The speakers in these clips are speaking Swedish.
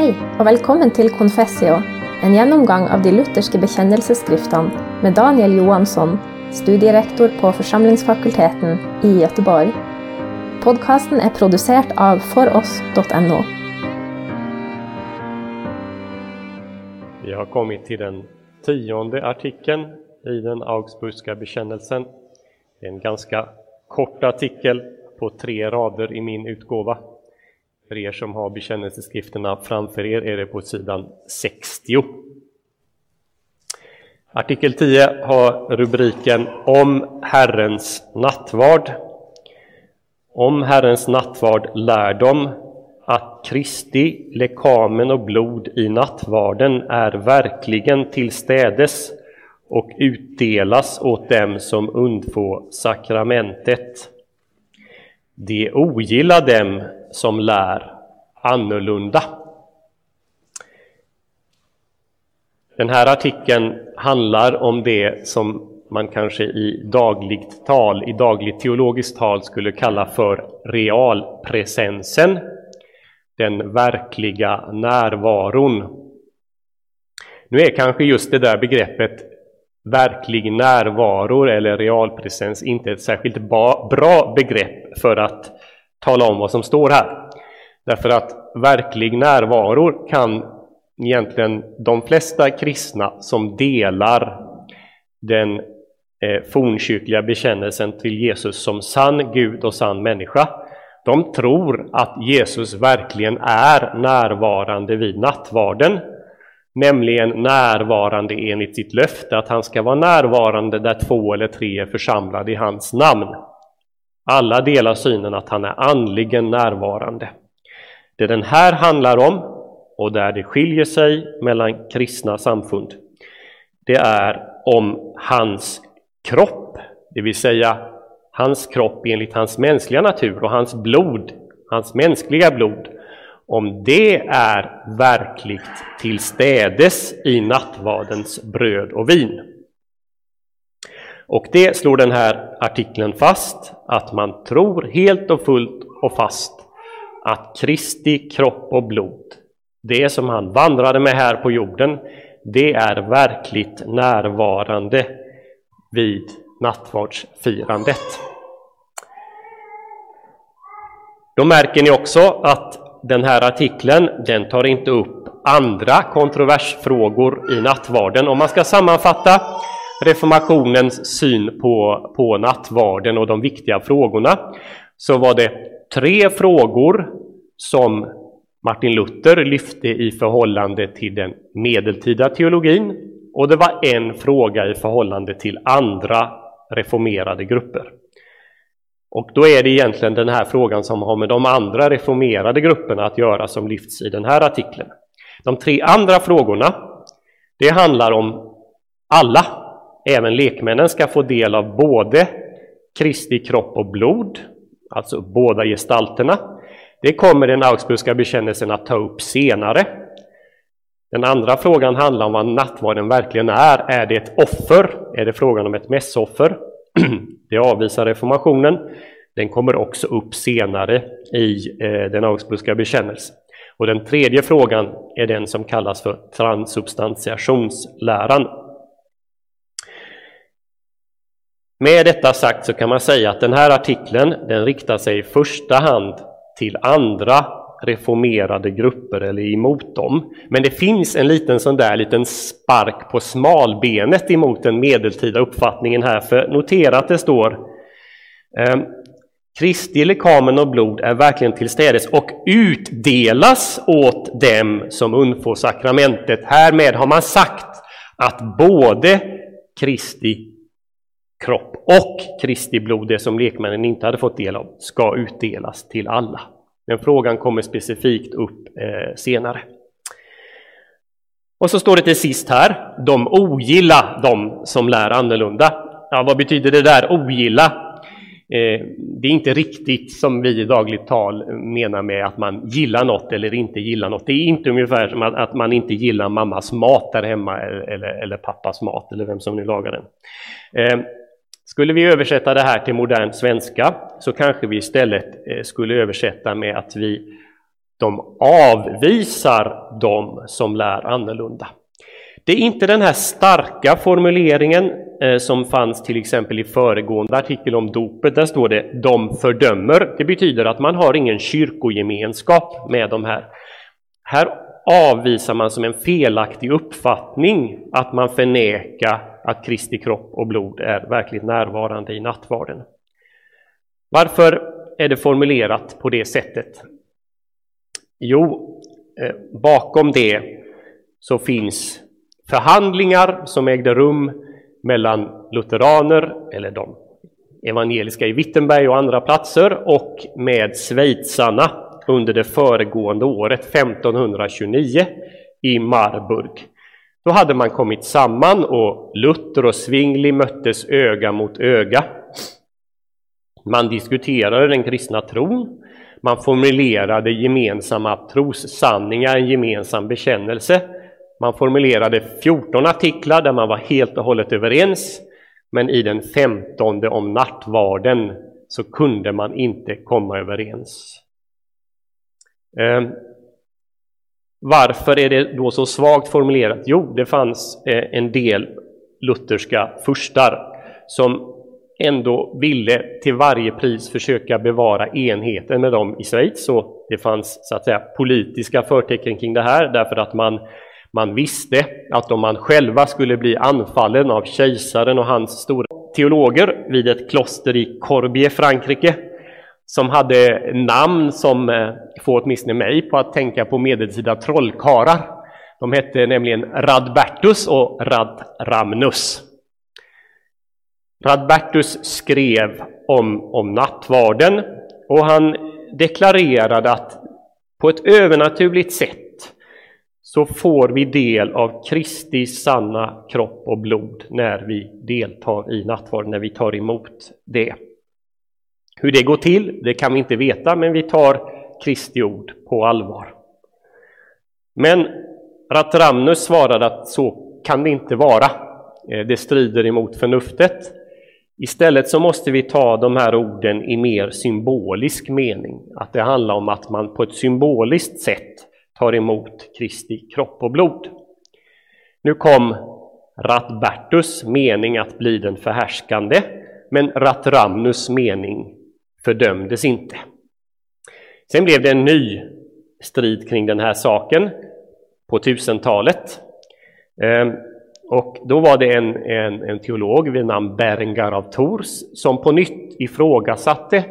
Hei, og velkommen til Confessio, en gjennomgang av de lutherske bekjennelsesskriftene med Daniel Johansson, studierektor på Forsamlingsfakulteten i Göteborg. Podkasten er produsert av foross.no. Vi har kommit till den tionde artikeln i den Augsburgska bekännelsen. Det är en ganska kort artikel på tre rader i min utgåva. För er som har bekännelseskrifterna framför er är det på sidan 60. Artikel 10 har rubriken Om Herrens nattvard. Om Herrens nattvard lär de att Kristi lekamen och blod i nattvarden är verkligen tillstädes och utdelas åt dem som undfå sakramentet. De ogillar dem som lär annorlunda. Den här artikeln handlar om det som man kanske i dagligt tal, i dagligt teologiskt tal skulle kalla för realpresensen, den verkliga närvaron. Nu är kanske just det där begreppet verklig närvaro eller realpresens inte ett särskilt bra begrepp för att tala om vad som står här. Därför att verklig närvaro kan egentligen de flesta kristna som delar den eh, fornkyrkliga bekännelsen till Jesus som sann Gud och sann människa, de tror att Jesus verkligen är närvarande vid nattvarden, nämligen närvarande enligt sitt löfte att han ska vara närvarande där två eller tre är församlade i hans namn. Alla delar synen att han är andligen närvarande. Det den här handlar om, och där det skiljer sig mellan kristna samfund, det är om hans kropp, det vill säga hans kropp enligt hans mänskliga natur och hans blod, hans mänskliga blod, om det är verkligt tillstädes i nattvardens bröd och vin. Och det slår den här artikeln fast, att man tror helt och fullt och fast att Kristi kropp och blod, det som han vandrade med här på jorden, det är verkligt närvarande vid nattvardsfirandet. Då märker ni också att den här artikeln, den tar inte upp andra kontroversfrågor i nattvarden. Om man ska sammanfatta reformationens syn på, på nattvarden och de viktiga frågorna så var det tre frågor som Martin Luther lyfte i förhållande till den medeltida teologin och det var en fråga i förhållande till andra reformerade grupper. Och då är det egentligen den här frågan som har med de andra reformerade grupperna att göra som lyfts i den här artikeln. De tre andra frågorna, det handlar om alla, även lekmännen ska få del av både Kristi kropp och blod, alltså båda gestalterna. Det kommer den Augsburgska bekännelsen att ta upp senare. Den andra frågan handlar om vad nattvarden verkligen är. Är det ett offer? Är det frågan om ett mässoffer? Det avvisar reformationen. Den kommer också upp senare i eh, den Augsburgska bekännelsen. Och den tredje frågan är den som kallas för transubstantiationsläran. Med detta sagt så kan man säga att den här artikeln den riktar sig i första hand till andra reformerade grupper eller emot dem. Men det finns en liten sån där liten spark på smalbenet emot den medeltida uppfattningen här, för notera att det står eh, Kristi lekamen och blod är verkligen tillstädes och utdelas åt dem som undfår sakramentet. Härmed har man sagt att både Kristi kropp och Kristi blod, det som lekmännen inte hade fått del av, ska utdelas till alla. Den frågan kommer specifikt upp eh, senare. Och så står det till sist här, de ogilla de som lär annorlunda. Ja, vad betyder det där ogilla? Eh, det är inte riktigt som vi i dagligt tal menar med att man gillar något eller inte gillar något. Det är inte ungefär som att, man inte gillar mammas mat där hemma eller, eller pappas mat eller vem som nu lagar den. Eh, skulle vi översätta det här till modern svenska så kanske vi istället eh, skulle översätta med att vi De avvisar dem som lär annorlunda. Det är inte den här starka formuleringen eh, som fanns till exempel i föregående artikel om dopet. Där står det ”de fördömer”. Det betyder att man har ingen kyrkogemenskap med de här. Här avvisar man som en felaktig uppfattning att man förnekar att Kristi kropp och blod är verkligt närvarande i nattvarden. Varför är det formulerat på det sättet? Jo, eh, bakom det så finns förhandlingar som ägde rum mellan lutheraner, eller de evangeliska i Wittenberg och andra platser, och med schweizarna under det föregående året, 1529, i Marburg. Då hade man kommit samman och Luther och Zwingli möttes öga mot öga. Man diskuterade den kristna tron, man formulerade gemensamma trossanningar, en gemensam bekännelse. Man formulerade 14 artiklar där man var helt och hållet överens, men i den femtonde om nattvarden så kunde man inte komma överens. Ehm, varför är det då så svagt formulerat? Jo, det fanns eh, en del lutherska furstar som ändå ville till varje pris försöka bevara enheten med dem i Schweiz. Så det fanns så att säga politiska förtecken kring det här därför att man, man visste att om man själva skulle bli anfallen av kejsaren och hans stora teologer vid ett kloster i Corbier, Frankrike, som hade namn som eh, får åtminstone mig på att tänka på medeltida trollkarlar. De hette nämligen Radbertus och Radramnus. Radbertus skrev om, om nattvarden och han deklarerade att på ett övernaturligt sätt så får vi del av Kristi sanna kropp och blod när vi deltar i nattvarden, när vi tar emot det. Hur det går till, det kan vi inte veta, men vi tar Kristi ord på allvar. Men Ratramnus svarade att så kan det inte vara. Eh, det strider emot förnuftet. Istället så måste vi ta de här orden i mer symbolisk mening, att det handlar om att man på ett symboliskt sätt tar emot Kristi kropp och blod. Nu kom Ratbertus mening att bli den förhärskande, men Ratramnus mening fördömdes inte. Sen blev det en ny strid kring den här saken på 1000-talet. Ehm, och då var det en, en, en teolog vid namn Berengar av Tours som på nytt ifrågasatte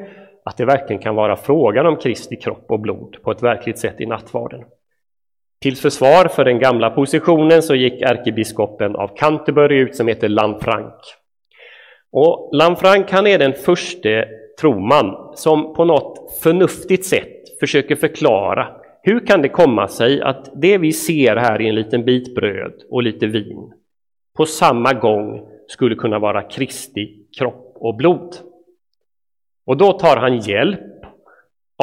att det verkligen kan vara frågan om Kristi kropp och blod på ett verkligt sätt i nattvarden. Till försvar för den gamla positionen så gick ärkebiskopen av Canterbury ut som heter Lanfranc. Och Lanfranc han är den första tror man, som på något förnuftigt sätt försöker förklara hur kan det komma sig att det vi ser här i en liten bit bröd och lite vin på samma gång skulle kunna vara Kristi kropp och blod? Och då tar han hjälp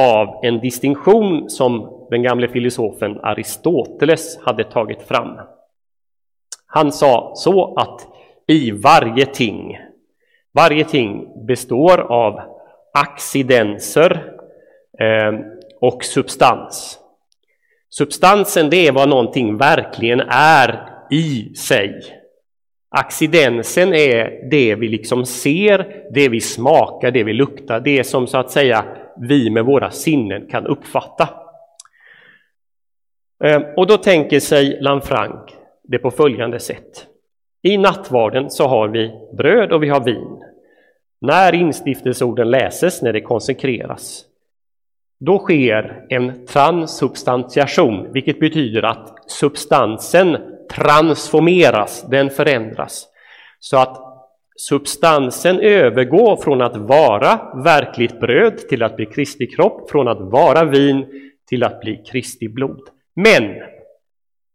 av en distinktion som den gamle filosofen Aristoteles hade tagit fram. Han sa så att i varje ting, varje ting består av accidenser eh, och substans. Substansen det är vad någonting verkligen är i sig. Accidensen är det vi liksom ser, det vi smakar, det vi luktar, det som så att säga vi med våra sinnen kan uppfatta. Eh, och då tänker sig Lanfranc det på följande sätt. I nattvarden så har vi bröd och vi har vin. När instiftelseorden läses, när det konsekreras, då sker en transsubstantiation, vilket betyder att substansen transformeras, den förändras. Så att substansen övergår från att vara verkligt bröd till att bli Kristi kropp, från att vara vin till att bli Kristi blod. Men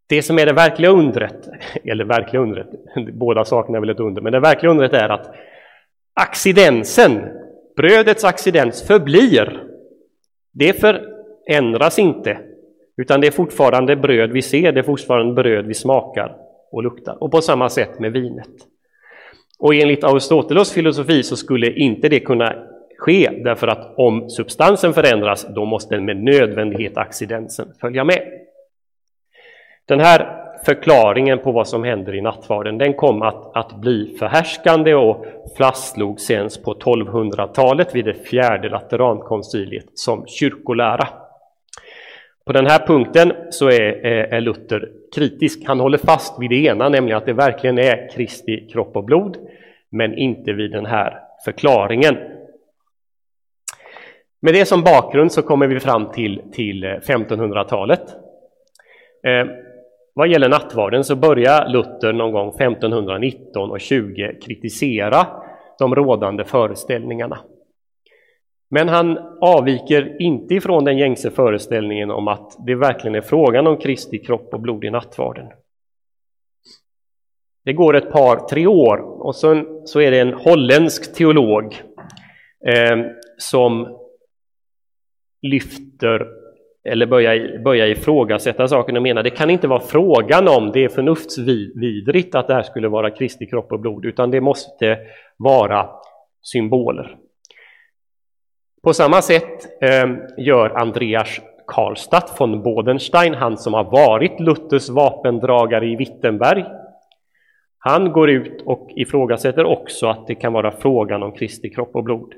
det som är det verkliga undret, eller verkliga undret, båda sakerna är väl ett under, men det verkliga undret är att accidensen, brödets accidens, förblir. Det förändras inte, utan det är fortfarande bröd vi ser, det är fortfarande bröd vi smakar och luktar. Och på samma sätt med vinet. Och enligt Aristoteles filosofi så skulle inte det kunna ske, därför att om substansen förändras, då måste med nödvändighet accidensen följa med. Den här förklaringen på vad som händer i nattvarden, den kom att, att bli förhärskande och fastslog sen på 1200-talet vid det fjärde Laterankonciliet som kyrkolära. På den här punkten så är, eh, är Luther kritisk. Han håller fast vid det ena, nämligen att det verkligen är Kristi kropp och blod, men inte vid den här förklaringen. Med det som bakgrund så kommer vi fram till, till eh, 1500-talet. Vad gäller nattvarden så börjar Luther någon gång 1519 och 20 kritisera de rådande föreställningarna. Men han avviker inte ifrån den gängse föreställningen om att det verkligen är frågan om Kristi kropp och blod i nattvarden. Det går ett par, tre år och sen så är det en holländsk teolog eh, som lyfter eller börja, börja ifrågasätta saken och mena det kan inte vara frågan om det är förnuftsvidrigt att det här skulle vara Kristi kropp och blod, utan det måste vara symboler. På samma sätt eh, gör Andreas Karlstadt von Bodenstein, han som har varit Luthers vapendragare i Wittenberg. Han går ut och ifrågasätter också att det kan vara frågan om Kristi kropp och blod.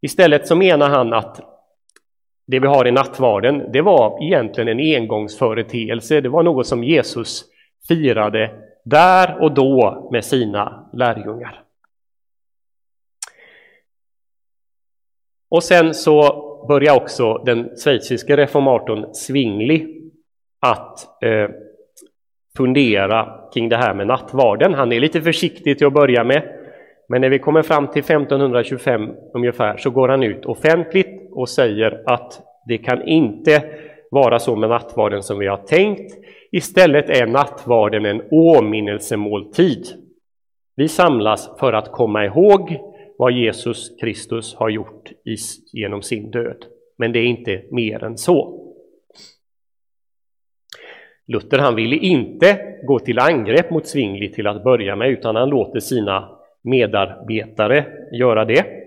Istället så menar han att det vi har i nattvarden, det var egentligen en engångsföreteelse. Det var något som Jesus firade där och då med sina lärjungar. Och sen så börjar också den schweiziske reformatorn Zwingli att eh, fundera kring det här med nattvarden. Han är lite försiktig till att börja med, men när vi kommer fram till 1525 ungefär så går han ut offentligt och säger att det kan inte vara så med nattvarden som vi har tänkt. Istället är nattvarden en åminnelsemåltid. Vi samlas för att komma ihåg vad Jesus Kristus har gjort genom sin död. Men det är inte mer än så. Luther han ville inte gå till angrepp mot Zwingli till att börja med, utan han låter sina medarbetare göra det.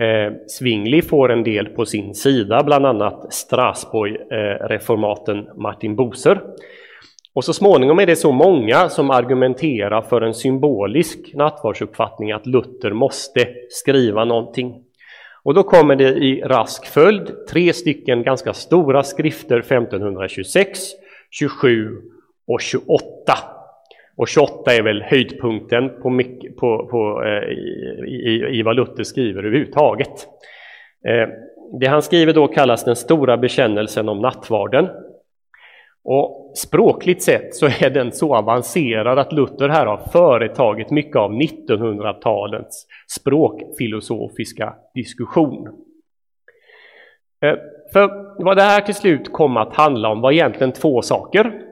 Eh, Svingli får en del på sin sida, bland annat Strasbourg-reformaten Martin Boser. Och så småningom är det så många som argumenterar för en symbolisk nattvardsuppfattning att Luther måste skriva någonting. Och då kommer det i rask följd tre stycken ganska stora skrifter 1526, 27 och 28. Och 28 är väl höjdpunkten på, på, på eh, i, i, i, vad Luther skriver överhuvudtaget. Eh, det han skriver då kallas den stora bekännelsen om nattvarden. Och språkligt sett så är den så avancerad att Luther här har företagit mycket av 1900-talets språkfilosofiska diskussion. Eh, för vad det här till slut kom att handla om var egentligen två saker.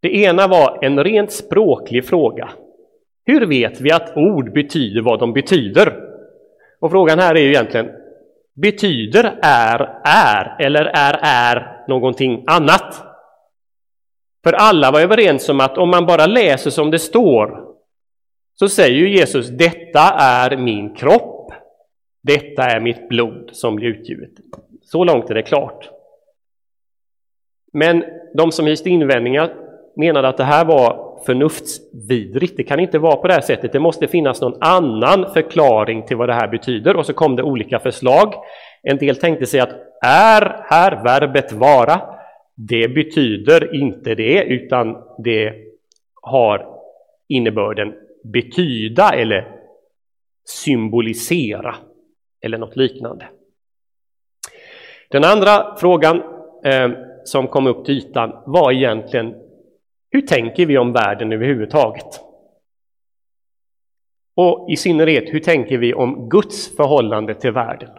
Det ena var en rent språklig fråga. Hur vet vi att ord betyder vad de betyder? Och frågan här är ju egentligen, betyder är är eller är är någonting annat? För alla var överens om att om man bara läser som det står så säger ju Jesus detta är min kropp, detta är mitt blod som blir utgivet. Så långt är det klart. Men de som hyste invändningar menade att det här var förnuftsvidrigt. Det kan inte vara på det här sättet. Det måste finnas någon annan förklaring till vad det här betyder. Och så kom det olika förslag. En del tänkte sig att är här verbet vara, det betyder inte det, utan det har innebörden betyda eller symbolisera eller något liknande. Den andra frågan eh, som kom upp till ytan var egentligen hur tänker vi om världen överhuvudtaget? Och i synnerhet, hur tänker vi om Guds förhållande till världen?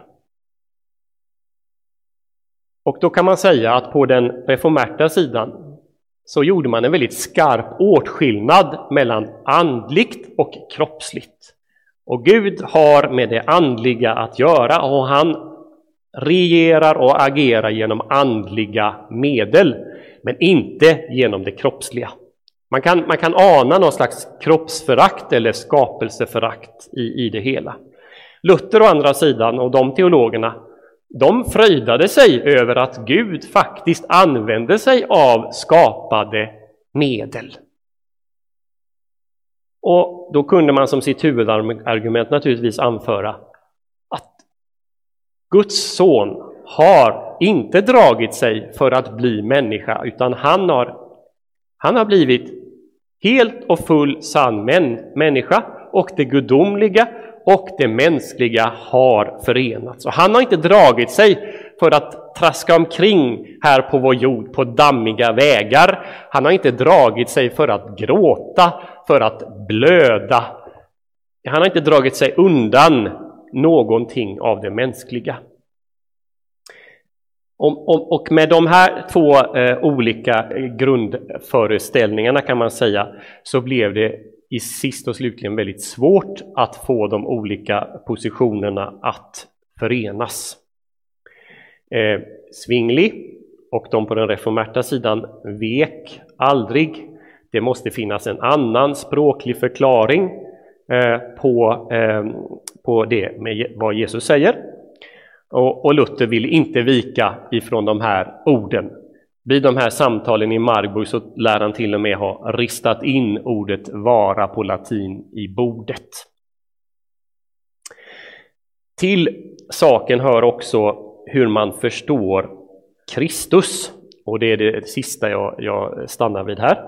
Och då kan man säga att på den reformerta sidan så gjorde man en väldigt skarp åtskillnad mellan andligt och kroppsligt. Och Gud har med det andliga att göra och han regerar och agerar genom andliga medel men inte genom det kroppsliga. Man kan, man kan ana någon slags kroppsförakt eller skapelseförakt i, i det hela. Luther å andra sidan och de teologerna, de fröjdade sig över att Gud faktiskt använde sig av skapade medel. Och då kunde man som sitt huvudargument naturligtvis anföra att Guds son har inte dragit sig för att bli människa, utan han har, han har blivit helt och full sann män, människa och det gudomliga och det mänskliga har förenats. Och han har inte dragit sig för att traska omkring här på vår jord på dammiga vägar. Han har inte dragit sig för att gråta, för att blöda. Han har inte dragit sig undan någonting av det mänskliga. Och med de här två eh, olika eh, grundföreställningarna kan man säga så blev det i sist och slutligen väldigt svårt att få de olika positionerna att förenas. Eh, Svingli och de på den reformerta sidan vek aldrig. Det måste finnas en annan språklig förklaring på, på det med vad Jesus säger. Och, och Luther vill inte vika ifrån de här orden. Vid de här samtalen i Marburg så lär han till och med ha ristat in ordet vara på latin i bordet. Till saken hör också hur man förstår Kristus. Och det är det sista jag, jag stannar vid här.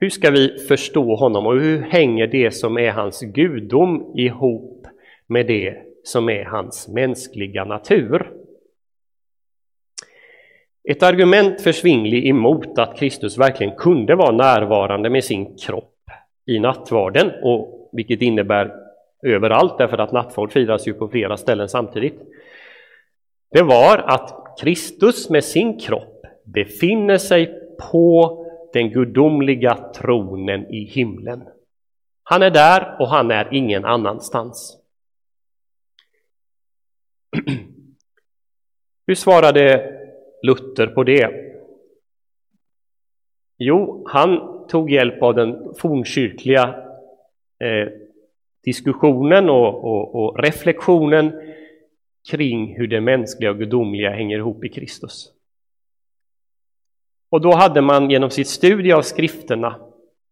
Hur ska vi förstå honom och hur hänger det som är hans gudom ihop med det som är hans mänskliga natur? Ett argument för Svingli emot att Kristus verkligen kunde vara närvarande med sin kropp i nattvarden, och vilket innebär överallt därför att nattvard firas ju på flera ställen samtidigt. Det var att Kristus med sin kropp befinner sig på den gudomliga tronen i himlen. Han är där och han är ingen annanstans. Hur svarade Luther på det? Jo, han tog hjälp av den fornkyrkliga eh, diskussionen och, och, och, reflektionen kring hur det mänskliga och gudomliga hänger ihop i Kristus. Och då hade man genom sitt studie av skrifterna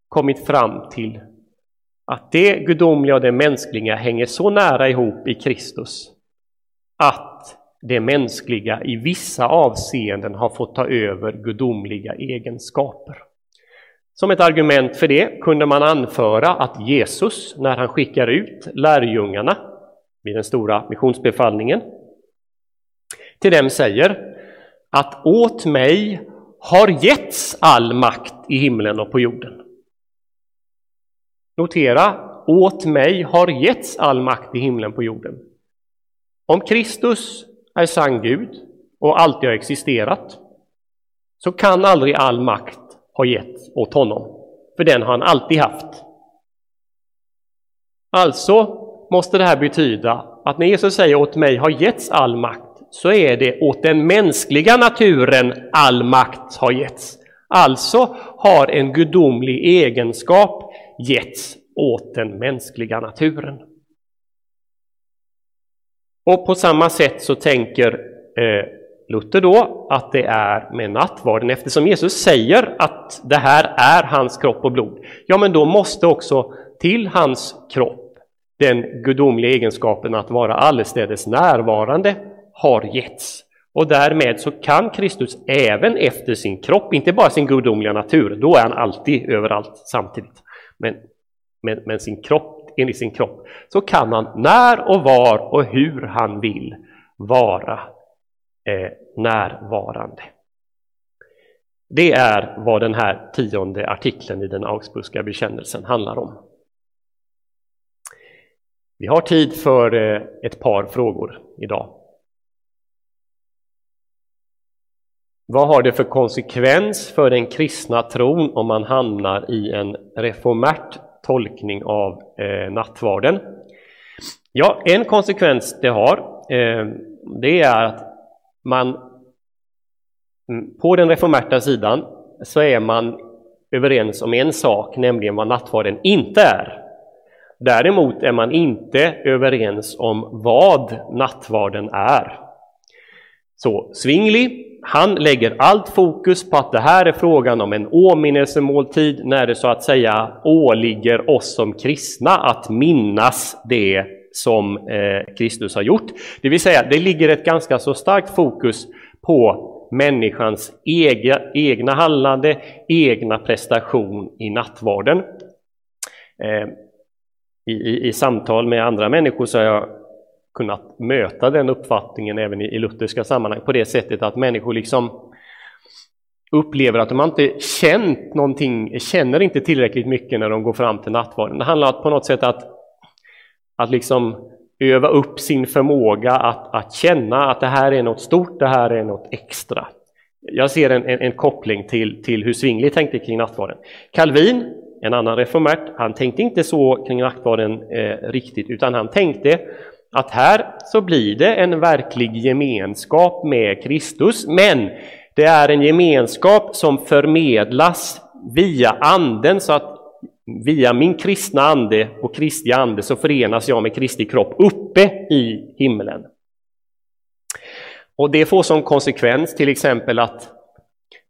kommit fram till att det gudomliga och det mänskliga hänger så nära ihop i Kristus att det mänskliga i vissa avseenden har fått ta över gudomliga egenskaper. Som ett argument för det kunde man anföra att Jesus, när han skickar ut lärjungarna vid den stora missionsbefallningen, till dem säger att åt mig har getts all makt i himlen och på jorden. Notera, åt mig har getts all makt i himlen och på jorden. Om Kristus är sann Gud och alltid har existerat så kan aldrig all makt ha getts åt honom, för den har han alltid haft. Alltså måste det här betyda att när Jesus säger åt mig har getts all makt så är det åt den mänskliga naturen all makt har getts. Alltså har en gudomlig egenskap getts åt den mänskliga naturen. Och på samma sätt så tänker eh, Luther då att det är med nattvarden, eftersom Jesus säger att det här är hans kropp och blod, ja men då måste också till hans kropp den gudomliga egenskapen att vara allestädes närvarande har getts. Och därmed så kan Kristus även efter sin kropp, inte bara sin gudomliga natur, då är han alltid överallt samtidigt, men, men, men sin kropp, enligt sin kropp, så kan han när och var och hur han vill vara eh, närvarande. Det är vad den här tionde artikeln i den Augsburgska bekännelsen handlar om. Vi har tid för eh, ett par frågor idag. Vad har det för konsekvens för den kristna tron om man hamnar i en reformärt tolkning av eh, nattvarden? Ja, en konsekvens det har, eh, det är att man mm, på den reformerta sidan så är man överens om en sak, nämligen vad nattvarden inte är. Däremot är man inte överens om vad nattvarden är. Så Zwingli, han lägger allt fokus på att det här är frågan om en åminnelsemåltid när det så att säga åligger oss som kristna att minnas det som eh, Kristus har gjort. Det vill säga, det ligger ett ganska så starkt fokus på människans egna, egna handlande, egna prestation i nattvarden. Eh, i, i, I samtal med andra människor så har jag kunnat möta den uppfattningen även i, i lutherska sammanhang på det sättet att människor liksom upplever att de inte känt någonting, känner inte tillräckligt mycket när de går fram till nattvarden. Det handlar på något sätt att, att liksom öva upp sin förmåga att, att känna att det här är något stort, det här är något extra. Jag ser en, en, en koppling till, till hur Svingli tänkte kring nattvarden. Calvin, en annan reformert, han tänkte inte så kring nattvarden eh, riktigt, utan han tänkte att här så blir det en verklig gemenskap med Kristus, men det är en gemenskap som förmedlas via anden, så att via min kristna ande och Kristi ande så förenas jag med Kristi kropp uppe i himlen. Och det får som konsekvens till exempel att,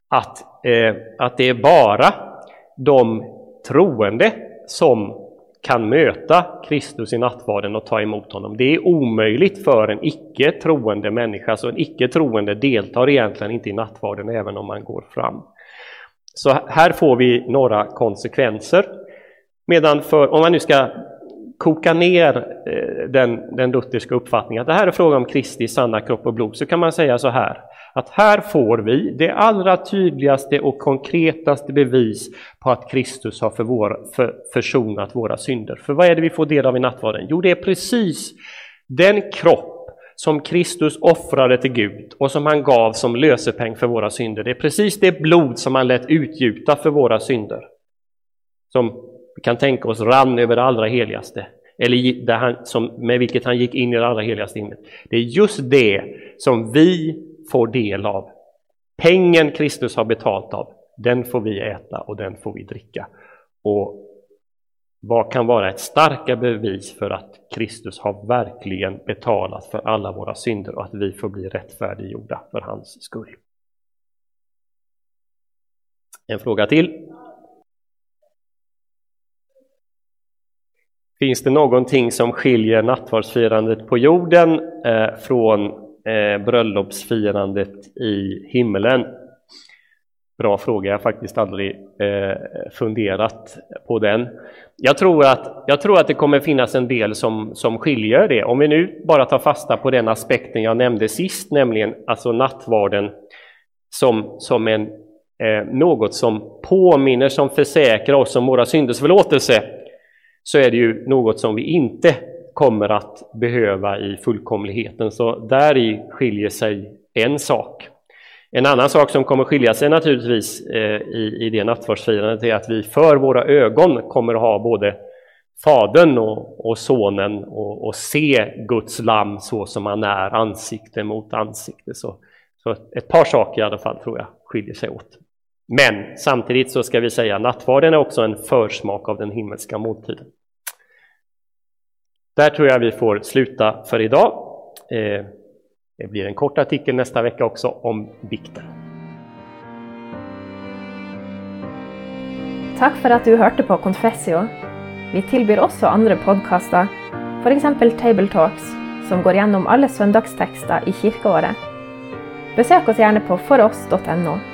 att, eh, att det är bara de troende som kan möta Kristus i nattvarden och ta emot honom. Det är omöjligt för en icke troende människa, så en icke troende deltar egentligen inte i nattvarden även om man går fram. Så här får vi några konsekvenser. Medan för, om man nu ska koka ner eh, den, den lutherska uppfattningen att det här är fråga om Kristi sanna kropp och blod, så kan man säga så här att här får vi det allra tydligaste och konkretaste bevis på att Kristus har för vår, för, försonat våra synder. För vad är det vi får del av i nattvarden? Jo, det är precis den kropp som Kristus offrade till Gud och som han gav som lösepeng för våra synder. Det är precis det blod som han lät utgjuta för våra synder. Som vi kan tänka oss rann över det allra heligaste, eller där han, som, med vilket han gick in i det allra heligaste himlen. Det är just det som vi får del av. Pengen Kristus har betalt av, den får vi äta och den får vi dricka. Och vad kan vara ett starkare bevis för att Kristus har verkligen betalat för alla våra synder och att vi får bli rättfärdiggjorda för hans skull? En fråga till. Finns det någonting som skiljer nattvardsfirandet på jorden eh, från eh, bröllopsfirandet i himmelen? Bra fråga, jag har faktiskt aldrig eh, funderat på den. Jag tror, att, jag tror att det kommer finnas en del som, som skiljer det. Om vi nu bara tar fasta på den aspekten jag nämnde sist, nämligen alltså nattvarden som, som en, eh, något som påminner, som försäkrar oss om våra synders förlåtelse så är det ju något som vi inte kommer att behöva i fullkomligheten. Så där i skiljer sig en sak. En annan sak som kommer skilja sig naturligtvis eh, i, i det nattvardsfirandet är att vi för våra ögon kommer att ha både Fadern och, och Sonen och, och, se Guds lamm så som han är, ansikte mot ansikte. Så, så ett par saker i alla fall tror jag skiljer sig åt. Men samtidigt så ska vi säga att nattvarden är också en försmak av den himmelska måltiden. Där tror jag vi får sluta för idag. Eh, det blir en kort artikel nästa vecka också om bikten. Tack för att du hörde på Confessio. Vi tillbyr också andra podcaster, för exempel Table Talks, som går igenom alla söndagstexter i kyrkoåret. Besök oss gärna på foross.no.